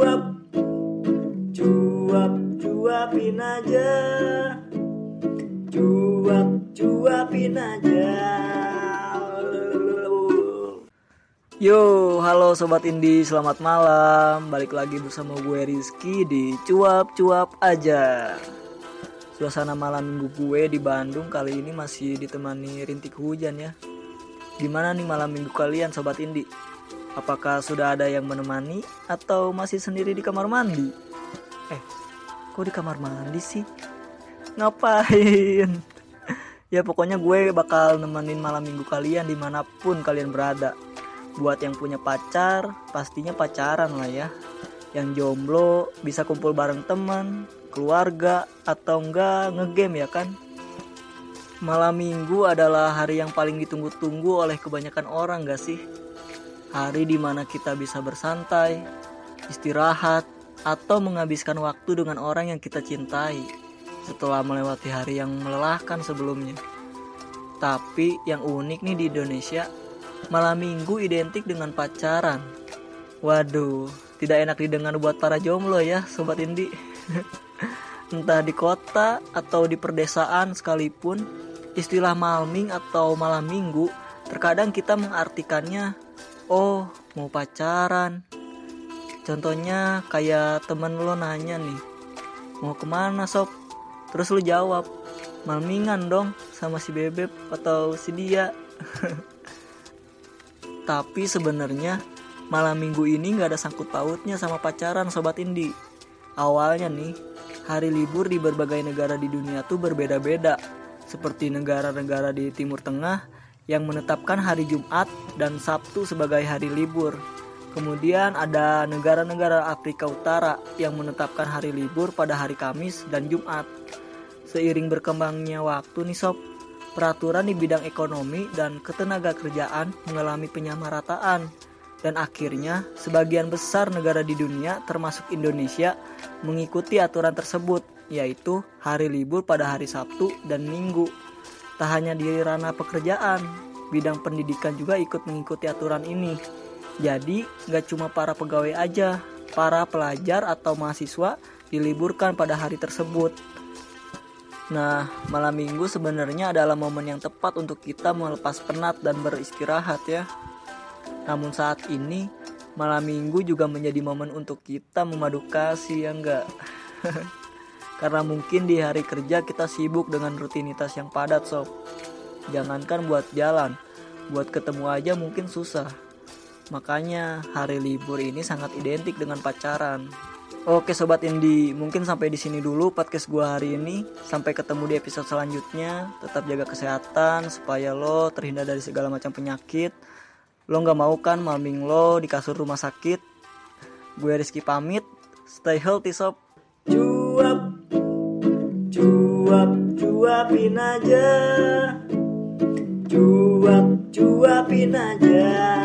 cuap cuap cuapin aja cuap cuapin aja Yo, halo sobat Indi, selamat malam. Balik lagi bersama gue Rizky di Cuap Cuap aja. Suasana malam minggu gue di Bandung kali ini masih ditemani rintik hujan ya. Gimana nih malam minggu kalian sobat Indi? Apakah sudah ada yang menemani atau masih sendiri di kamar mandi? Eh, kok di kamar mandi sih? Ngapain? ya pokoknya gue bakal nemenin malam minggu kalian di mana pun kalian berada. Buat yang punya pacar, pastinya pacaran lah ya. Yang jomblo bisa kumpul bareng teman, keluarga, atau enggak ngegame ya kan? Malam minggu adalah hari yang paling ditunggu-tunggu oleh kebanyakan orang gak sih? Hari di mana kita bisa bersantai, istirahat, atau menghabiskan waktu dengan orang yang kita cintai setelah melewati hari yang melelahkan sebelumnya. Tapi yang unik nih di Indonesia, malam minggu identik dengan pacaran. Waduh, tidak enak didengar buat para jomblo ya, sobat Indi. Entah di kota atau di perdesaan sekalipun, istilah malming atau malam minggu terkadang kita mengartikannya, oh mau pacaran. Contohnya kayak temen lo nanya nih, mau ke mana sob? Terus lu jawab, malmingan dong sama si bebek atau si dia. Tapi sebenarnya malam minggu ini nggak ada sangkut pautnya sama pacaran sobat Indi. Awalnya nih, hari libur di berbagai negara di dunia tuh berbeda-beda. Seperti negara-negara di Timur Tengah yang menetapkan hari Jumat dan Sabtu sebagai hari libur. Kemudian ada negara-negara Afrika Utara yang menetapkan hari libur pada hari Kamis dan Jumat. Seiring berkembangnya waktu nih sob, peraturan di bidang ekonomi dan ketenaga kerjaan mengalami penyamarataan dan akhirnya sebagian besar negara di dunia termasuk Indonesia mengikuti aturan tersebut yaitu hari libur pada hari Sabtu dan Minggu. Tak hanya di ranah pekerjaan, bidang pendidikan juga ikut mengikuti aturan ini. Jadi gak cuma para pegawai aja, para pelajar atau mahasiswa diliburkan pada hari tersebut. Nah, malam minggu sebenarnya adalah momen yang tepat untuk kita melepas penat dan beristirahat ya. Namun saat ini, malam minggu juga menjadi momen untuk kita memadu kasih ya enggak? Karena mungkin di hari kerja kita sibuk dengan rutinitas yang padat sob. Jangankan buat jalan, buat ketemu aja mungkin susah. Makanya hari libur ini sangat identik dengan pacaran. Oke sobat Indi, mungkin sampai di sini dulu podcast gua hari ini. Sampai ketemu di episode selanjutnya. Tetap jaga kesehatan supaya lo terhindar dari segala macam penyakit. Lo nggak mau kan malming lo di kasur rumah sakit? Gue Rizky pamit. Stay healthy sob. Cuap, cuap, cuapin aja. Cuap, cuapin aja.